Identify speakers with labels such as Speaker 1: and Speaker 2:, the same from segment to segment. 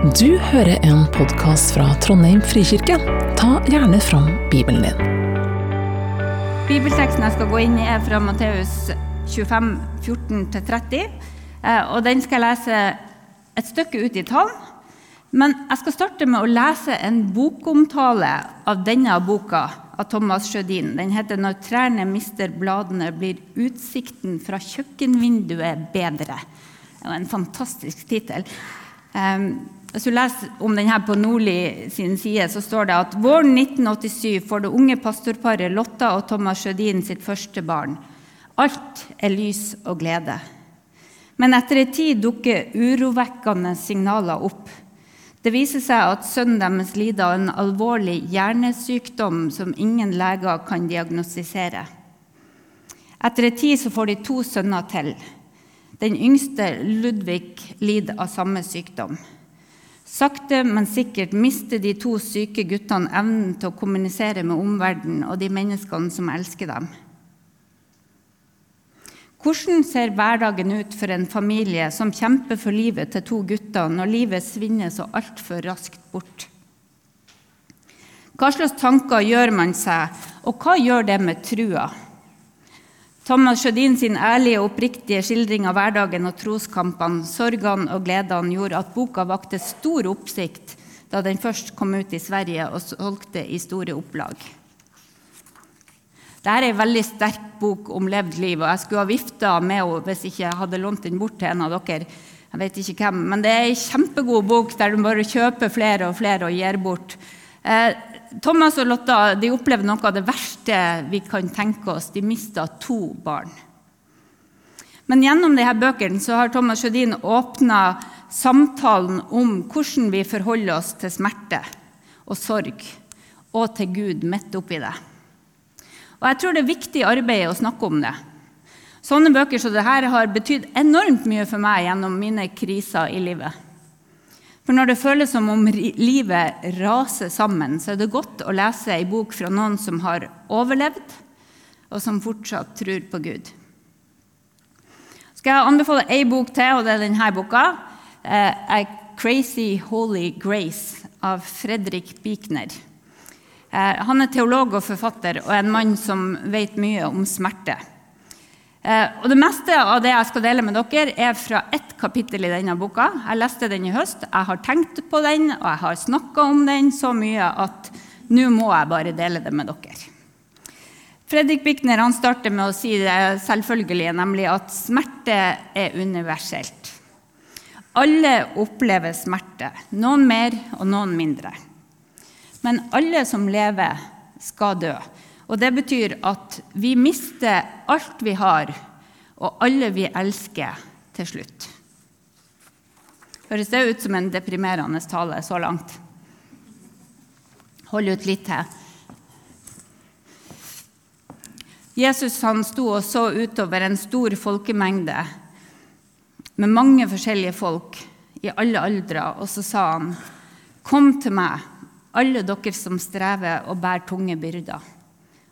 Speaker 1: Du hører en podkast fra Trondheim frikirke. Ta gjerne fram Bibelen din.
Speaker 2: Bibelteksten jeg skal gå inn i, er fra Matteus 25, 14-30. Eh, Og den skal jeg lese et stykke ut i tall. Men jeg skal starte med å lese en bokomtale av denne boka av Thomas Sjødin. Den heter 'Når trærne mister bladene, blir utsikten fra kjøkkenvinduet bedre'. Det er en fantastisk tittel. Um, hvis du leser om denne på Nordli sin side, så står det at våren 1987 får det unge pastorparet Lotta og Thomas Sjødin sitt første barn. Alt er lys og glede. Men etter en tid dukker urovekkende signaler opp. Det viser seg at sønnen deres lider av en alvorlig hjernesykdom som ingen leger kan diagnostisere. Etter en tid så får de to sønner til. Den yngste, Ludvig, lider av samme sykdom. Sakte, men sikkert mister de to syke guttene evnen til å kommunisere med omverdenen og de menneskene som elsker dem. Hvordan ser hverdagen ut for en familie som kjemper for livet til to gutter, når livet svinner så altfor raskt bort? Hva slags tanker gjør man seg, og hva gjør det med trua? Thomas Sjødin sin ærlige og oppriktige skildring av hverdagen og troskampene, sorgene og gledene gjorde at boka vakte stor oppsikt da den først kom ut i Sverige og solgte i store opplag. Dette er en veldig sterk bok om levd liv, og jeg skulle ha vifta med henne hvis ikke jeg hadde lånt den bort til en av dere. Jeg vet ikke hvem, Men det er en kjempegod bok der du bare kjøper flere og flere og gir bort. Eh, Thomas og Lotta de opplevde noe av det verste vi kan tenke oss. De mista to barn. Men gjennom disse bøkene så har Thomas Sjødin åpna samtalen om hvordan vi forholder oss til smerte og sorg, og til Gud midt oppi det. Og jeg tror det er viktig arbeid å snakke om det. Sånne bøker som dette har betydd enormt mye for meg gjennom mine kriser i livet. For når det føles som om livet raser sammen, så er det godt å lese ei bok fra noen som har overlevd, og som fortsatt tror på Gud. Skal jeg anbefale ei bok til, og det er denne boka. Eh, 'Crazy Holy Grace' av Fredrik Bikner. Eh, han er teolog og forfatter og en mann som vet mye om smerte. Eh, og Det meste av det jeg skal dele med dere, er fra ett kapittel i denne boka. Jeg leste den i høst, jeg har tenkt på den og jeg har snakka om den så mye at nå må jeg bare dele det med dere. Fredrik Bikner han starter med å si det selvfølgelige, nemlig at smerte er universelt. Alle opplever smerte, noen mer og noen mindre. Men alle som lever, skal dø. Og det betyr at vi mister alt vi har, og alle vi elsker, til slutt. Høres det ut som en deprimerende tale så langt? Hold ut litt til. Jesus han sto og så utover en stor folkemengde med mange forskjellige folk i alle aldre, og så sa han, 'Kom til meg, alle dere som strever og bærer tunge byrder,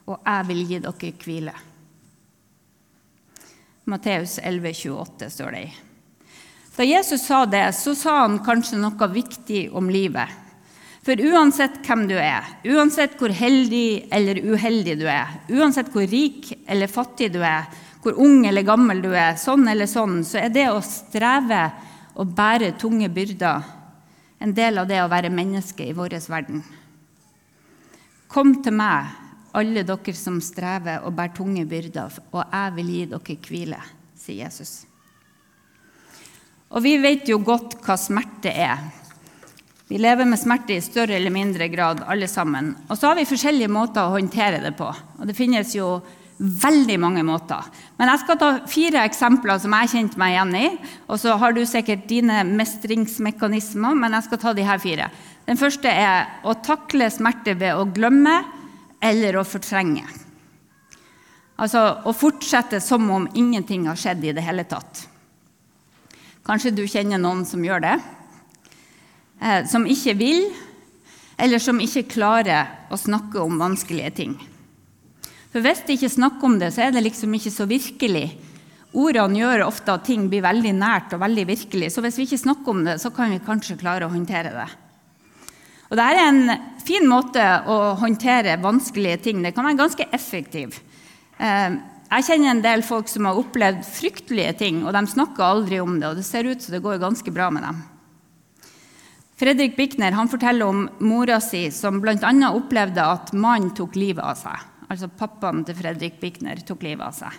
Speaker 2: og jeg vil gi dere hvile. Matteus 11, 28 står det i. Da Jesus sa det, så sa han kanskje noe viktig om livet. For uansett hvem du er, uansett hvor heldig eller uheldig du er, uansett hvor rik eller fattig du er, hvor ung eller gammel du er, sånn eller sånn, så er det å streve og bære tunge byrder en del av det å være menneske i vår verden. Kom til meg, alle dere som strever og bærer tunge byrder, og jeg vil gi dere hvile, sier Jesus. Og vi vet jo godt hva smerte er. Vi lever med smerte i større eller mindre grad, alle sammen. Og så har vi forskjellige måter å håndtere det på. Og det finnes jo veldig mange måter. Men jeg skal ta fire eksempler som jeg kjente meg igjen i. Og så har du sikkert dine mestringsmekanismer, men jeg skal ta de her fire. Den første er å takle smerte ved å glemme eller å fortrenge. Altså å fortsette som om ingenting har skjedd i det hele tatt. Kanskje du kjenner noen som gjør det? Eh, som ikke vil, eller som ikke klarer å snakke om vanskelige ting. For hvis de ikke snakker om det, så er det liksom ikke så virkelig. Ordene gjør ofte at ting blir veldig nært og veldig virkelig, så hvis vi ikke snakker om det, så kan vi kanskje klare å håndtere det. Og Dette er en fin måte å håndtere vanskelige ting Det kan være ganske effektiv. Eh, jeg kjenner en del folk som har opplevd fryktelige ting, og de snakker aldri om det. Og det ser ut som det går ganske bra med dem. Fredrik Bichner forteller om mora si som bl.a. opplevde at mannen tok livet av seg. Altså pappaen til Fredrik Bichner tok livet av seg.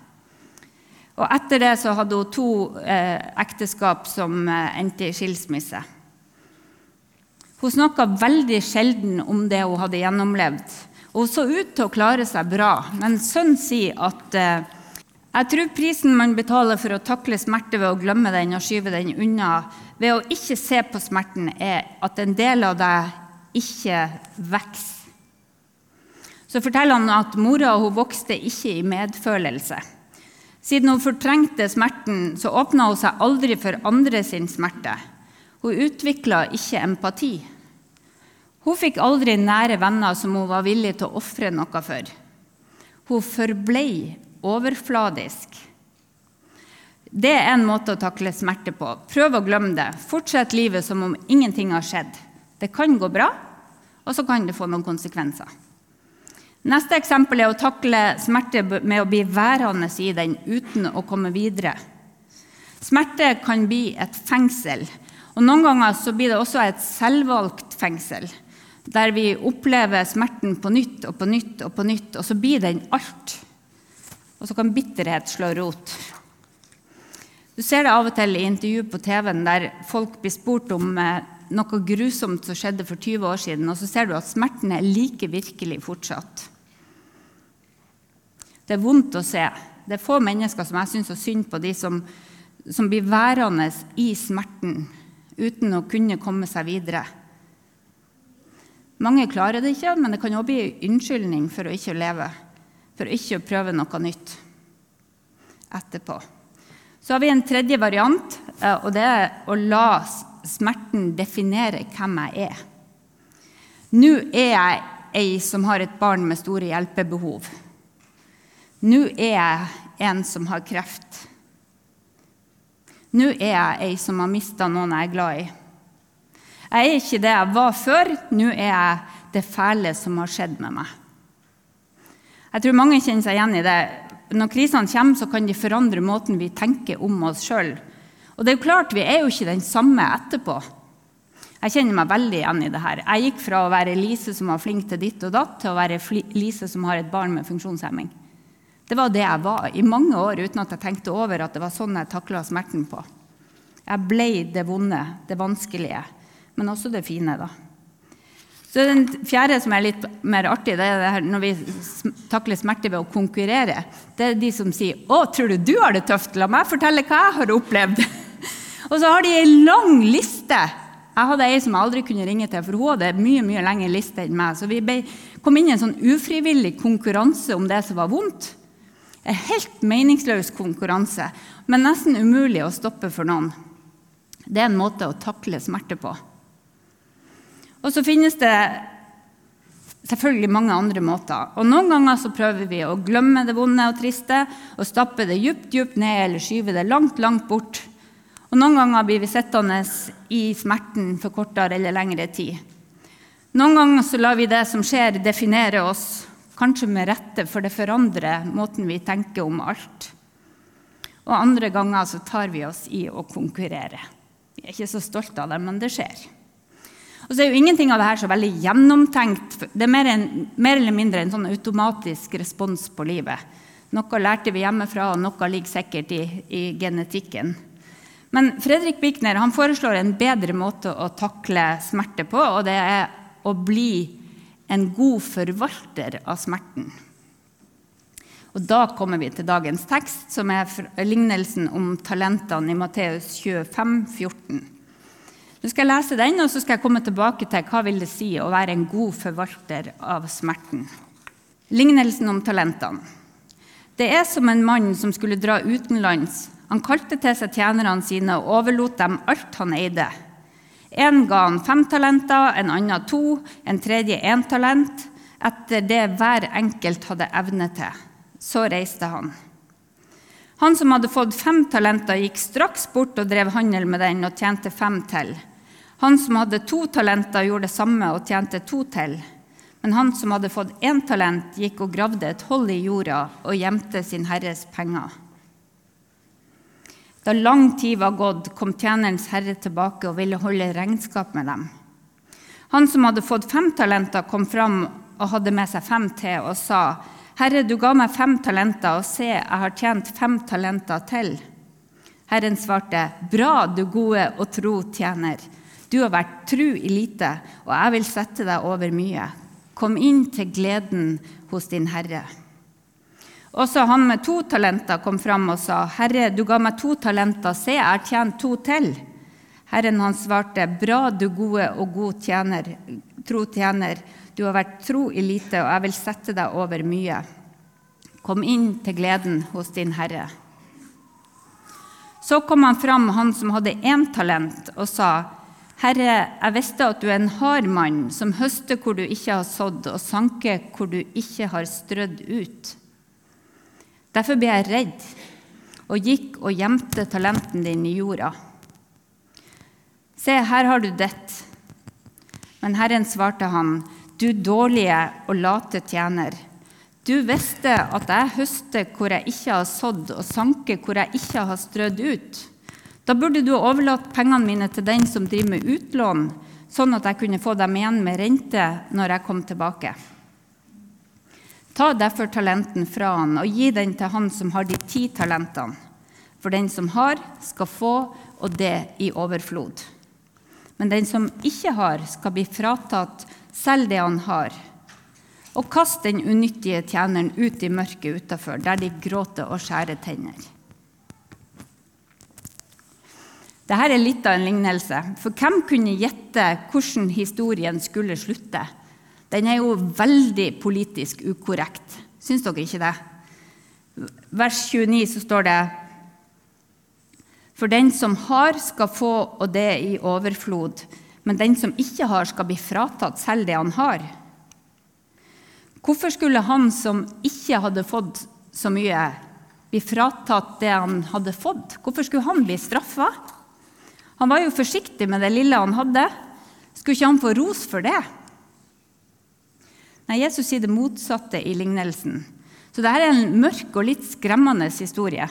Speaker 2: Og etter det så hadde hun to eh, ekteskap som eh, endte i skilsmisse. Hun snakka veldig sjelden om det hun hadde gjennomlevd. Og hun så ut til å klare seg bra, men sønnen sier at eh, jeg tror prisen man betaler for å takle smerte ved å glemme den og skyve den unna, ved å ikke se på smerten, er at en del av deg ikke vokser. Så forteller han at mora hun vokste ikke i medfølelse. Siden hun fortrengte smerten, så åpna hun seg aldri for andre sin smerte. Hun utvikla ikke empati. Hun fikk aldri nære venner som hun var villig til å ofre noe for. Hun forblei overfladisk. Det er en måte å takle smerte på. Prøv å glemme det. Fortsett livet som om ingenting har skjedd. Det kan gå bra, og så kan det få noen konsekvenser. Neste eksempel er å takle smerte med å bli værende i den uten å komme videre. Smerte kan bli et fengsel, og noen ganger så blir det også et selvvalgt fengsel. Der vi opplever smerten på nytt og på nytt og på nytt, og så blir den alt. Og så kan bitterhet slå rot. Du ser det av og til i intervju på TV-en der folk blir spurt om eh, noe grusomt som skjedde for 20 år siden, og så ser du at smerten er like virkelig fortsatt. Det er vondt å se. Det er få mennesker som jeg syns synd på, de som, som blir værende i smerten uten å kunne komme seg videre. Mange klarer det ikke, men det kan òg bli unnskyldning for å ikke leve. For å ikke prøve noe nytt etterpå. Så har vi en tredje variant, eh, og det er å la smerten definere hvem jeg er. Nå er jeg ei som har et barn med store hjelpebehov. Nå er jeg en som har kreft. Nå er jeg ei som har mista noen jeg er glad i. Jeg er ikke det jeg var før. Nå er jeg det fæle som har skjedd med meg. Jeg tror mange kjenner seg igjen i det. Når krisene kommer, så kan de forandre måten vi tenker om oss sjøl. Og det er jo klart, vi er jo ikke den samme etterpå. Jeg kjenner meg veldig igjen i det her. Jeg gikk fra å være Lise som var flink til ditt og datt, til å være Lise som har et barn med funksjonshemming. Det var det jeg var i mange år uten at jeg tenkte over at det var sånn jeg takla smerten på. Jeg ble det vonde, det vanskelige, men også det fine, da. Så Den fjerde som er litt mer artig, det er det her, når vi takler smerte ved å konkurrere. Det er de som sier 'Å, tror du du har det tøft? La meg fortelle hva jeg har opplevd.' Og så har de ei lang liste. Jeg hadde ei som jeg aldri kunne ringe til, for hun hadde mye mye lengre liste enn meg. Så vi kom inn i en sånn ufrivillig konkurranse om det som var vondt. En helt meningsløs konkurranse, men nesten umulig å stoppe for noen. Det er en måte å takle smerte på. Og så finnes det selvfølgelig mange andre måter. Og Noen ganger så prøver vi å glemme det vonde og triste og stappe det djupt, djupt ned eller skyve det langt, langt bort. Og Noen ganger blir vi sittende i smerten for kortere eller lengre tid. Noen ganger så lar vi det som skjer, definere oss, kanskje med rette, for det forandrer måten vi tenker om alt. Og andre ganger så tar vi oss i å konkurrere. Vi er ikke så stolte av det, men det skjer. Og så er jo ingenting av det her så veldig gjennomtenkt. Det er mer, en, mer eller mindre en sånn automatisk respons på livet. Noe lærte vi hjemmefra, og noe ligger sikkert i, i genetikken. Men Fredrik Bichner foreslår en bedre måte å takle smerte på, og det er å bli en god forvalter av smerten. Og Da kommer vi til dagens tekst, som er lignelsen om talentene i Matteus 25, 14. Nå skal jeg lese den, og så skal jeg komme tilbake til hva vil det si å være en god forvalter av smerten. Lignelsen om talentene. Det er som en mann som skulle dra utenlands. Han kalte til seg tjenerne sine og overlot dem alt han eide. En ga han fem talenter, en annen to, en tredje én talent, etter det hver enkelt hadde evne til. Så reiste han. Han som hadde fått fem talenter, gikk straks bort og drev handel med den og tjente fem til. Han som hadde to talenter, gjorde det samme og tjente to til. Men han som hadde fått én talent, gikk og gravde et hold i jorda og gjemte sin herres penger. Da lang tid var gått, kom tjenerens herre tilbake og ville holde regnskap med dem. Han som hadde fått fem talenter, kom fram og hadde med seg fem til og sa:" Herre, du ga meg fem talenter, og se, jeg har tjent fem talenter til. Herren svarte, Bra, du gode og tro tjener. Du har vært tru i lite, og jeg vil sette deg over mye. Kom inn til gleden hos din herre. Også han med to talenter kom fram og sa, Herre, du ga meg to talenter, se, jeg har tjent to til. Herren han svarte, Bra, du gode og god tjener, tro tjener. Du har vært tro i lite, og jeg vil sette deg over mye. Kom inn til gleden hos din Herre. Så kom han fram, han som hadde én talent, og sa, Herre, jeg visste at du er en hard mann, som høster hvor du ikke har sådd, og sanker hvor du ikke har strødd ut. Derfor ble jeg redd og gikk og gjemte talenten din i jorda. Se, her har du ditt. Men Herren svarte han, du dårlige og late tjener. Du visste at jeg høster hvor jeg ikke har sådd, og sanker hvor jeg ikke har strødd ut. Da burde du overlatt pengene mine til den som driver med utlån, sånn at jeg kunne få dem igjen med rente når jeg kom tilbake. Ta derfor talenten fra han og gi den til han som har de ti talentene. For den som har, skal få, og det i overflod. Men den som ikke har, skal bli fratatt selv det han har. Og kast den unyttige tjeneren ut i mørket utafor, der de gråter og skjærer tenner. Dette er litt av en lignelse, for hvem kunne gjette hvordan historien skulle slutte? Den er jo veldig politisk ukorrekt. Syns dere ikke det? Vers 29 så står det For den som har, skal få, og det i overflod men den som ikke har, skal bli fratatt selv det han har. Hvorfor skulle han som ikke hadde fått så mye, bli fratatt det han hadde fått? Hvorfor skulle han bli straffa? Han var jo forsiktig med det lille han hadde. Skulle ikke han få ros for det? Nei, Jesus sier det motsatte i lignelsen. Så dette er en mørk og litt skremmende historie.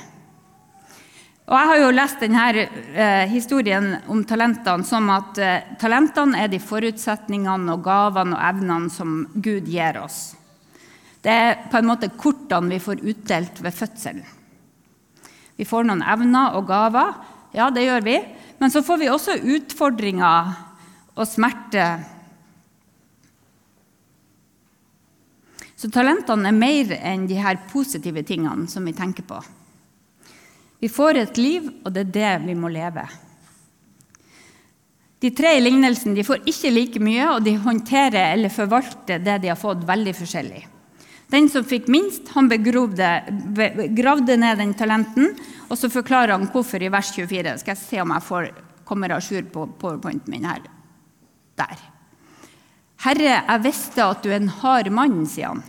Speaker 2: Og Jeg har jo lest denne eh, historien om talentene som at eh, talentene er de forutsetningene og gavene og evnene som Gud gir oss. Det er på en måte kortene vi får utdelt ved fødselen. Vi får noen evner og gaver, ja, det gjør vi. Men så får vi også utfordringer og smerte. Så talentene er mer enn de her positive tingene som vi tenker på. Vi får et liv, og det er det vi må leve. De tre i lignelsen de får ikke like mye, og de håndterer eller forvalter det de har fått, veldig forskjellig. Den som fikk minst, han begravde, begravde ned den talenten, og så forklarer han hvorfor i vers 24. Skal jeg se om jeg får, kommer à jour på powerpointen min her. Der. Herre, jeg visste at du er en hard mann, sier han,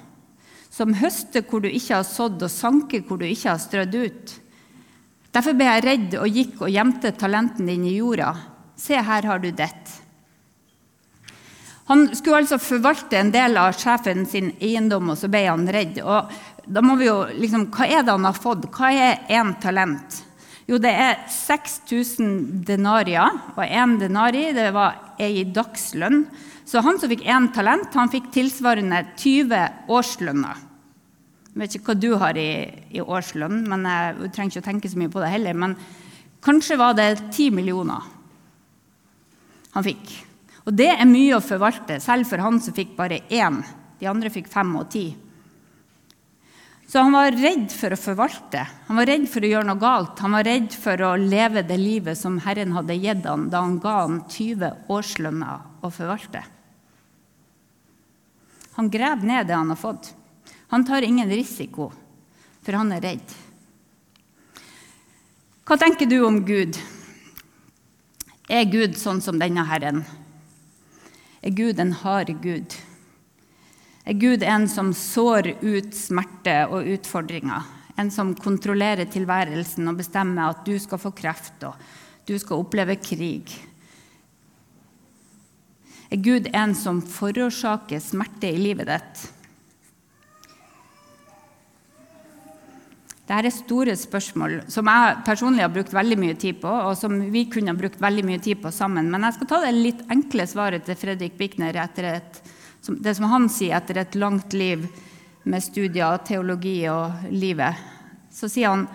Speaker 2: som høster hvor du ikke har sådd, og sanker hvor du ikke har strødd ut. Derfor ble jeg redd og gikk og gjemte talenten din i jorda. Se, her har du ditt. Han skulle altså forvalte en del av sjefen sin eiendom, og så ble han redd. Og da må vi jo liksom, Hva er det han har fått? Hva er én talent? Jo, det er 6000 denarier. og én denari det var ei dagslønn. Så han som fikk én talent, han fikk tilsvarende 20 årslønner. Jeg vet ikke hva du har i, i årslønn, men jeg trenger ikke å tenke så mye på det heller. Men kanskje var det ti millioner han fikk. Og det er mye å forvalte, selv for han som fikk bare én. De andre fikk fem og ti. Så han var redd for å forvalte. Han var redd for å gjøre noe galt. Han var redd for å leve det livet som Herren hadde gitt han da han ga han 20 årslønner å forvalte. Han graver ned det han har fått. Han tar ingen risiko, for han er redd. Hva tenker du om Gud? Er Gud sånn som denne Herren? Er Gud en hard Gud? Er Gud en som sår ut smerte og utfordringer? en som kontrollerer tilværelsen og bestemmer at du skal få kreft og du skal oppleve krig? Er Gud en som forårsaker smerte i livet ditt? Dette er store spørsmål som jeg personlig har brukt veldig mye tid på, og som vi kunne ha brukt veldig mye tid på sammen. Men jeg skal ta det litt enkle svaret til Fredrik Bikner etter et, det som han sier etter et langt liv med studier, teologi og livet. Så sier han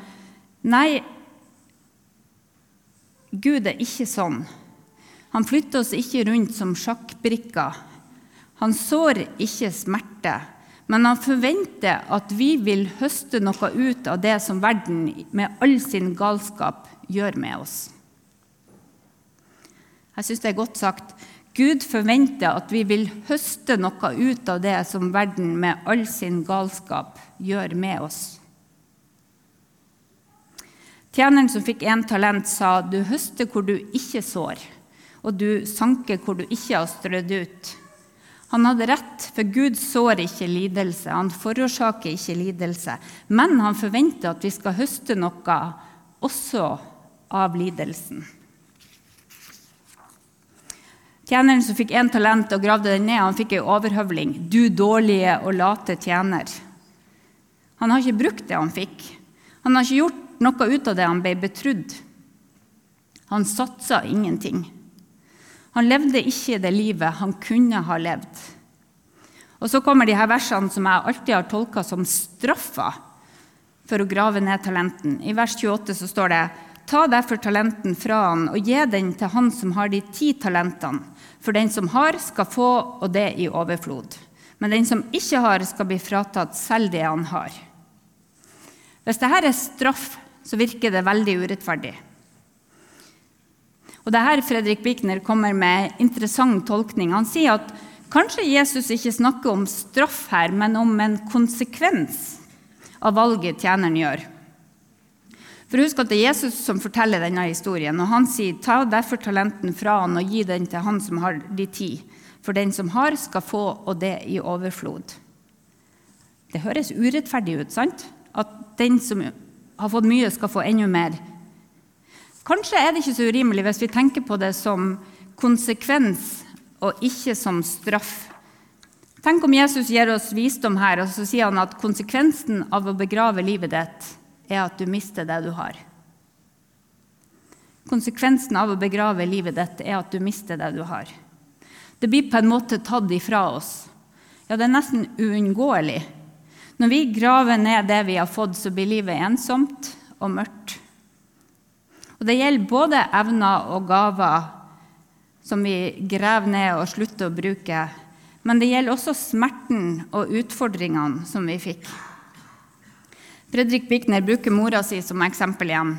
Speaker 2: nei, Gud er ikke sånn. Han flytter oss ikke rundt som sjakkbrikker. Han sår ikke smerte. Men han forventer at vi vil høste noe ut av det som verden med all sin galskap gjør med oss. Jeg syns det er godt sagt. Gud forventer at vi vil høste noe ut av det som verden med all sin galskap gjør med oss. Tjeneren som fikk én talent, sa, 'Du høster hvor du ikke sår', og du sanker hvor du ikke har strødd ut'. Han hadde rett, for Gud sår ikke lidelse, han forårsaker ikke lidelse. Men han forventer at vi skal høste noe også av lidelsen. Tjeneren som fikk én talent og gravde den ned, han fikk ei overhøvling. Du dårlige og late tjener. Han har ikke brukt det han fikk. Han har ikke gjort noe ut av det han ble betrudd. Han satsa ingenting. Han levde ikke det livet han kunne ha levd. Og Så kommer de her versene som jeg alltid har tolka som straffa for å grave ned talenten. I vers 28 så står det Ta derfor talenten fra han og gi den til han som har de ti talentene. For den som har, skal få, og det i overflod. Men den som ikke har, skal bli fratatt selv det han har. Hvis dette er straff, så virker det veldig urettferdig. Og det her Fredrik Bikner kommer med interessant tolkning. Han sier at kanskje Jesus ikke snakker om straff her, men om en konsekvens av valget tjeneren gjør. For husk at Det er Jesus som forteller denne historien, og han sier ta derfor talenten fra han og gi den til han som har de ti. For den som har, skal få, og det i overflod. Det høres urettferdig ut, sant? At den som har fått mye, skal få enda mer. Kanskje er det ikke så urimelig hvis vi tenker på det som konsekvens og ikke som straff. Tenk om Jesus gir oss visdom her, og så sier han at konsekvensen av å begrave livet ditt er at du mister det du har. Konsekvensen av å begrave livet ditt er at du mister det du har. Det blir på en måte tatt ifra oss. Ja, det er nesten uunngåelig. Når vi graver ned det vi har fått, så blir livet ensomt og mørkt. Og Det gjelder både evner og gaver som vi graver ned og slutter å bruke, men det gjelder også smerten og utfordringene som vi fikk. Fredrik Bikner bruker mora si som eksempel igjen.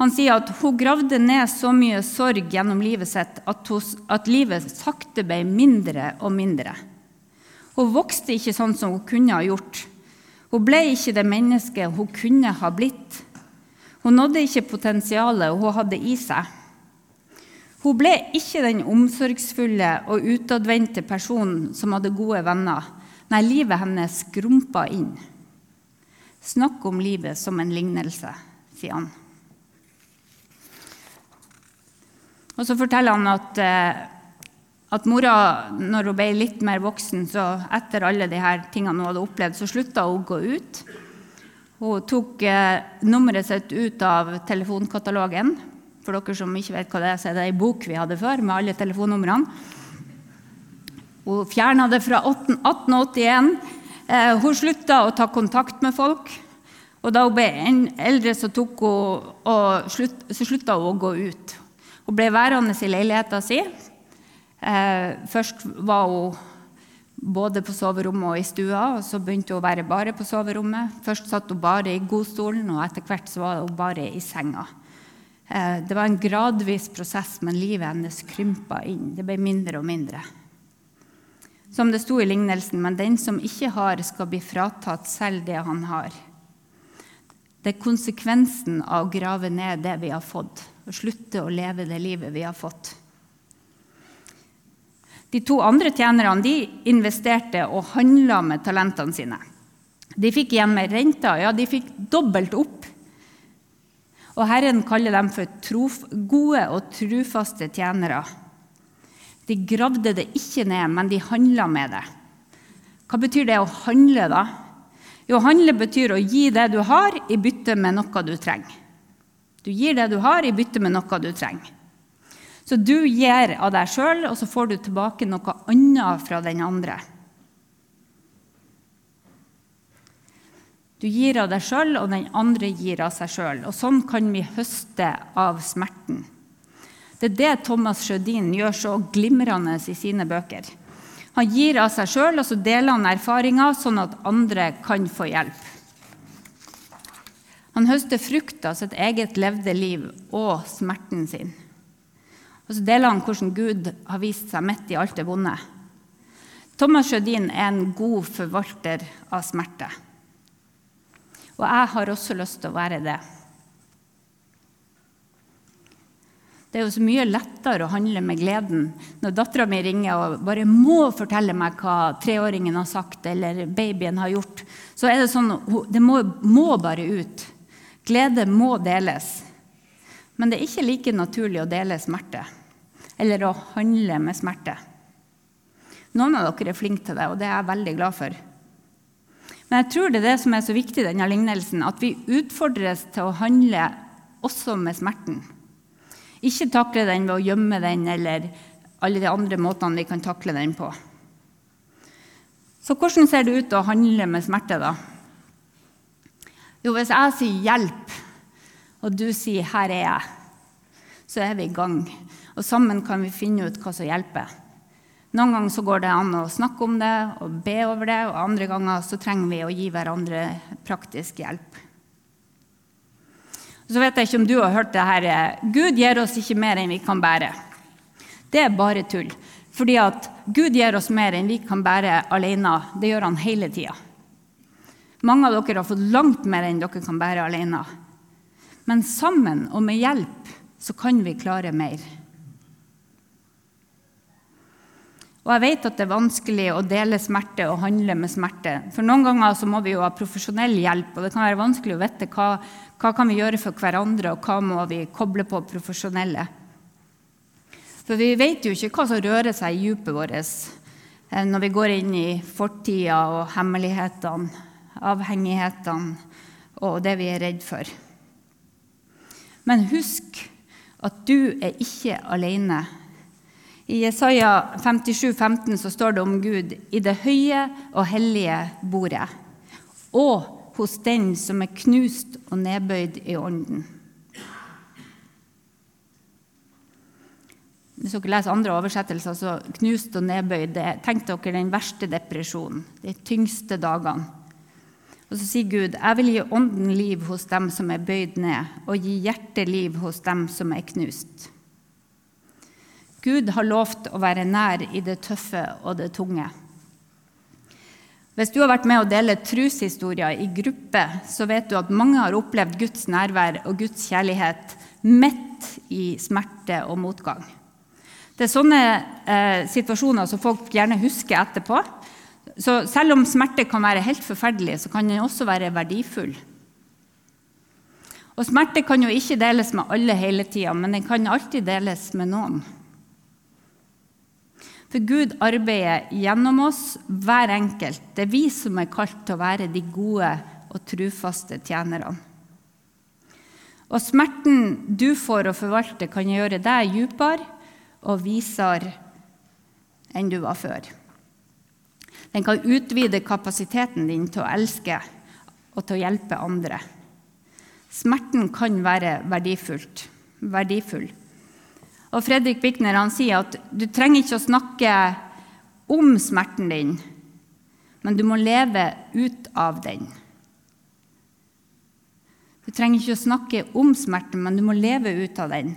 Speaker 2: Han sier at hun gravde ned så mye sorg gjennom livet sitt at, hun, at livet sakte ble mindre og mindre. Hun vokste ikke sånn som hun kunne ha gjort. Hun ble ikke det mennesket hun kunne ha blitt. Hun nådde ikke potensialet hun hadde i seg. Hun ble ikke den omsorgsfulle og utadvendte personen som hadde gode venner. Nei, livet hennes skrumpa inn. Snakk om livet som en lignelse, sier han. Og så forteller han at, eh, at mora, når hun ble litt mer voksen, så etter alle de her tingene hun hadde opplevd, så slutta hun å gå ut. Hun tok eh, nummeret sitt ut av telefonkatalogen. For dere som ikke vet hva det er, så er det ei bok vi hadde før med alle telefonnumrene. Hun fjerna det fra 1881. Eh, hun slutta å ta kontakt med folk. Og da hun ble eldre, så, hun, slutt, så slutta hun å gå ut. Hun ble værende i leiligheta si. Eh, først var hun både på soverommet og i stua. og Så begynte hun å være bare på soverommet. Først satt hun bare i godstolen, og etter hvert så var hun bare i senga. Eh, det var en gradvis prosess, men livet hennes krympa inn. Det ble mindre og mindre. Som det sto i lignelsen, men den som ikke har, skal bli fratatt selv det han har. Det er konsekvensen av å grave ned det vi har fått, og slutte å leve det livet vi har fått. De to andre tjenerne de investerte og handla med talentene sine. De fikk igjen med renta. Ja, de fikk dobbelt opp. Og Herren kaller dem for trof, gode og trufaste tjenere. De gravde det ikke ned, men de handla med det. Hva betyr det å handle, da? Jo, handle betyr å gi det du har, i bytte med noe du trenger. Du gir det du har, i bytte med noe du trenger. Så du gir av deg sjøl, og så får du tilbake noe annet fra den andre. Du gir av deg sjøl, og den andre gir av seg sjøl. Og sånn kan vi høste av smerten. Det er det Thomas Sjødin gjør så glimrende i sine bøker. Han gir av seg sjøl, og så deler han erfaringer, sånn at andre kan få hjelp. Han høster frukt av sitt eget levde liv og smerten sin. Og så deler han hvordan Gud har vist seg midt i alt det vonde. Thomas Sjødin er en god forvalter av smerte. Og jeg har også lyst til å være det. Det er jo så mye lettere å handle med gleden når dattera mi ringer og bare må fortelle meg hva treåringen har sagt eller babyen har gjort. Så er det sånn Det må, må bare ut. Glede må deles. Men det er ikke like naturlig å dele smerte eller å handle med smerte. Noen av dere er flinke til det, og det er jeg veldig glad for. Men jeg tror det er det som er så viktig i denne lignelsen, at vi utfordres til å handle også med smerten. Ikke takle den ved å gjemme den eller alle de andre måtene vi kan takle den på. Så hvordan ser det ut å handle med smerte, da? Jo, hvis jeg sier 'hjelp', og du sier 'her er jeg', så er vi i gang. Og sammen kan vi finne ut hva som hjelper. Noen ganger så går det an å snakke om det og be over det, og andre ganger så trenger vi å gi hverandre praktisk hjelp. Så vet jeg ikke om du har hørt det her Gud gir oss ikke mer enn vi kan bære. Det er bare tull. Fordi at Gud gir oss mer enn vi kan bære alene. Det gjør han hele tida. Mange av dere har fått langt mer enn dere kan bære alene. Men sammen og med hjelp så kan vi klare mer. Og jeg vet at det er vanskelig å dele smerte og handle med smerte. For noen ganger så må vi jo ha profesjonell hjelp, og det kan være vanskelig å vite hva, hva kan vi gjøre for hverandre, og hva må vi koble på profesjonelle. For vi vet jo ikke hva som rører seg i dypet vårt eh, når vi går inn i fortida og hemmelighetene, avhengighetene og det vi er redd for. Men husk at du er ikke alene i Jesaja 57, 15 så står det om Gud i det høye og hellige bordet, og hos den som er knust og nedbøyd i ånden. Hvis dere leser andre oversettelser, så knust og nedbøyd Tenk dere den verste depresjonen, de tyngste dagene. Og så sier Gud, 'Jeg vil gi ånden liv hos dem som er bøyd ned', og gi hjerteliv hos dem som er knust'. Gud har lovt å være nær i det tøffe og det tunge. Hvis du har vært med å dele troshistorier i gruppe, så vet du at mange har opplevd Guds nærvær og Guds kjærlighet midt i smerte og motgang. Det er sånne eh, situasjoner som folk gjerne husker etterpå. Så selv om smerte kan være helt forferdelig, så kan den også være verdifull. Og smerte kan jo ikke deles med alle hele tida, men den kan alltid deles med noen. For Gud arbeider gjennom oss, hver enkelt. Det er vi som er kalt til å være de gode og trufaste tjenerne. Og smerten du får å forvalte, kan gjøre deg dypere og visere enn du var før. Den kan utvide kapasiteten din til å elske og til å hjelpe andre. Smerten kan være verdifullt, verdifull. Og Fredrik Bikner han sier at du trenger ikke å snakke om smerten din, men du må leve ut av den. Du trenger ikke å snakke om smerten, men du må leve ut av den.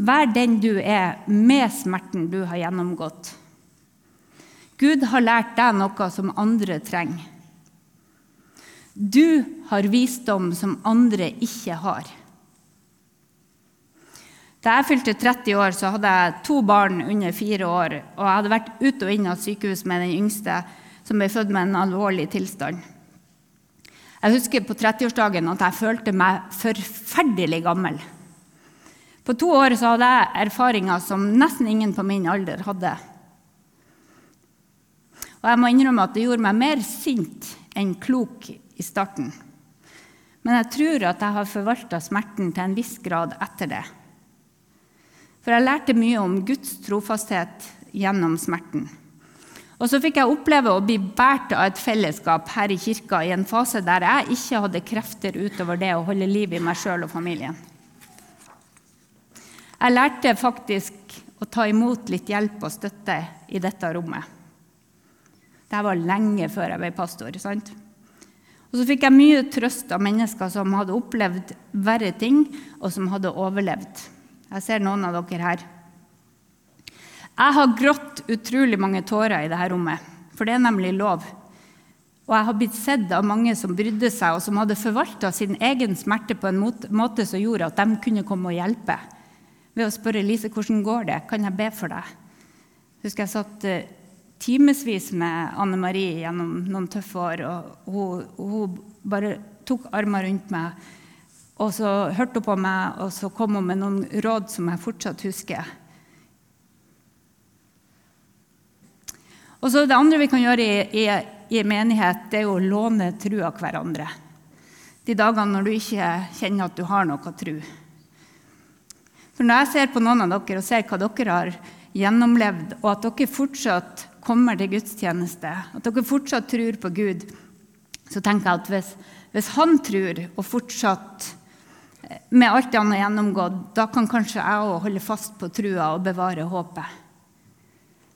Speaker 2: Vær den du er med smerten du har gjennomgått. Gud har lært deg noe som andre trenger. Du har visdom som andre ikke har. Da jeg fylte 30 år, så hadde jeg to barn under fire år. Og jeg hadde vært ut og inn av sykehus med den yngste, som ble født med en alvorlig tilstand. Jeg husker på 30-årsdagen at jeg følte meg forferdelig gammel. På to år så hadde jeg erfaringer som nesten ingen på min alder hadde. Og jeg må innrømme at det gjorde meg mer sint enn klok i starten. Men jeg tror at jeg har forvalta smerten til en viss grad etter det. For jeg lærte mye om Guds trofasthet gjennom smerten. Og så fikk jeg oppleve å bli båret av et fellesskap her i kirka i en fase der jeg ikke hadde krefter utover det å holde liv i meg sjøl og familien. Jeg lærte faktisk å ta imot litt hjelp og støtte i dette rommet. Dette var lenge før jeg ble pastor. sant? Og så fikk jeg mye trøst av mennesker som hadde opplevd verre ting, og som hadde overlevd. Jeg ser noen av dere her. Jeg har grått utrolig mange tårer i dette rommet, for det er nemlig lov. Og jeg har blitt sett av mange som brydde seg, og som hadde forvalta sin egen smerte på en måte som gjorde at de kunne komme og hjelpe. Ved å spørre Lise hvordan går det kan jeg be for deg. Husker jeg satt eh, timevis med Anne Marie gjennom noen tøffe år. og hun, hun, bare tok armer rundt meg, og så hørte hun på meg, og så kom hun med noen råd som jeg fortsatt husker. Og så Det andre vi kan gjøre i, i, i menighet, det er å låne trua hverandre. De dagene når du ikke kjenner at du har noe tru. For Når jeg ser på noen av dere og ser hva dere har gjennomlevd, og at dere fortsatt kommer til gudstjeneste, at dere fortsatt tror på Gud, så tenker jeg at hvis, hvis han tror og fortsatt med alt han har gjennomgått, da kan kanskje jeg òg holde fast på trua og bevare håpet.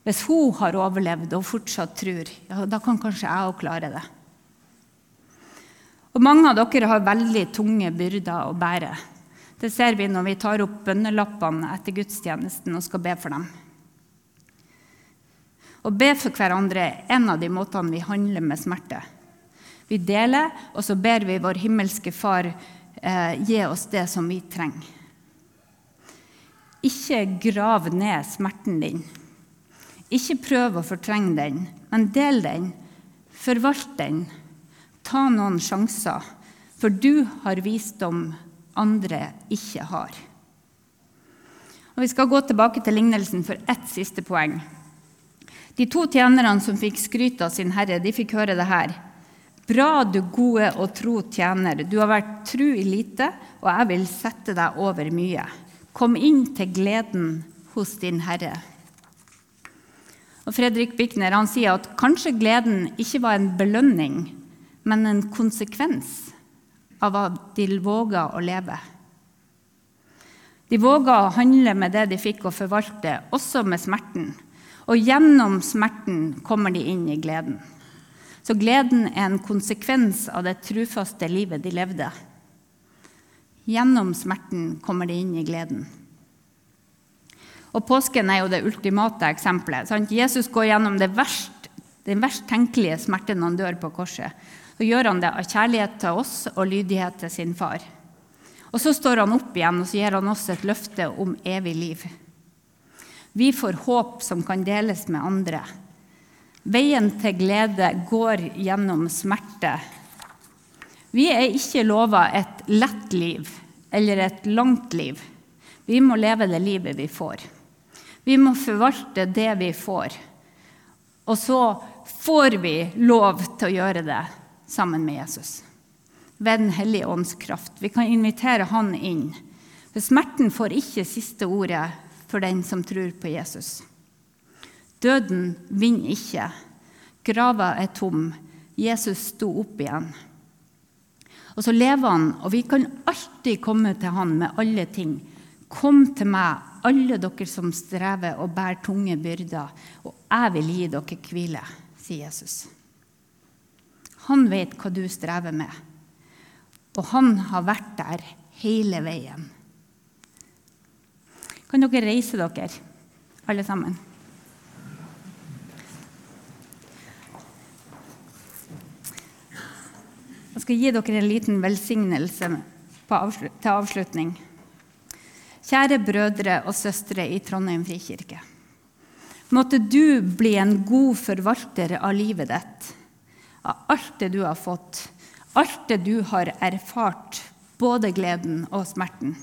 Speaker 2: Hvis hun har overlevd og fortsatt tror, ja, da kan kanskje jeg òg klare det. Og Mange av dere har veldig tunge byrder å bære. Det ser vi når vi tar opp bønnelappene etter gudstjenesten og skal be for dem. Å be for hverandre er en av de måtene vi handler med smerte. Vi deler, og så ber vi vår himmelske Far eh, gi oss det som vi trenger. Ikke grav ned smerten din. Ikke prøv å fortrenge den, men del den. Forvalt den. Ta noen sjanser, for du har visdom andre ikke har. Og Vi skal gå tilbake til lignelsen for ett siste poeng. De to tjenerne som fikk skryt av sin herre, de fikk høre det her. Bra, du gode og tro tjener. Du har vært tru i lite, og jeg vil sette deg over mye. Kom inn til gleden hos din herre. Og Fredrik Bikner han sier at kanskje gleden ikke var en belønning, men en konsekvens av at de våga å leve. De våga å handle med det de fikk, å forvalte, også med smerten. Og gjennom smerten kommer de inn i gleden. Så gleden er en konsekvens av det trufaste livet de levde. Gjennom smerten kommer de inn i gleden. Og Påsken er jo det ultimate eksempelet. Sant? Jesus går gjennom verst, den verst tenkelige smerten når han dør på korset. Så gjør han det av kjærlighet til oss og lydighet til sin far. Og Så står han opp igjen og så gir han oss et løfte om evig liv. Vi får håp som kan deles med andre. Veien til glede går gjennom smerte. Vi er ikke lova et lett liv eller et langt liv. Vi må leve det livet vi får. Vi må forvalte det vi får. Og så får vi lov til å gjøre det sammen med Jesus. Ved Den hellige ånds kraft. Vi kan invitere Han inn. For smerten får ikke siste ordet for den som tror på Jesus. Døden vinner ikke. Grava er tom. Jesus sto opp igjen. Og så lever han, og vi kan alltid komme til han med alle ting. Kom til meg, alle dere som strever og bærer tunge byrder, og jeg vil gi dere hvile, sier Jesus. Han vet hva du strever med, og han har vært der hele veien. Kan dere reise dere, alle sammen? Jeg skal gi dere en liten velsignelse til avslutning. Kjære brødre og søstre i Trondheim frikirke. Måtte du bli en god forvalter av livet ditt, av alt det du har fått, alt det du har erfart, både gleden og smerten.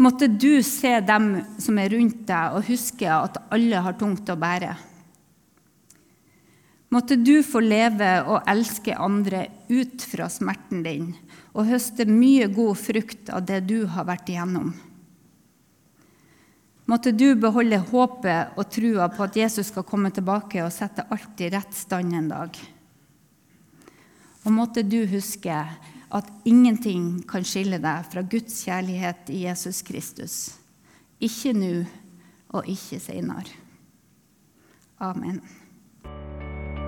Speaker 2: Måtte du se dem som er rundt deg, og huske at alle har tungt å bære. Måtte du få leve og elske andre ut fra smerten din og høste mye god frukt av det du har vært igjennom. Måtte du beholde håpet og trua på at Jesus skal komme tilbake og sette alt i rett stand en dag. Og måtte du huske at ingenting kan skille deg fra Guds kjærlighet i Jesus Kristus. Ikke nå og ikke seinere. Amen.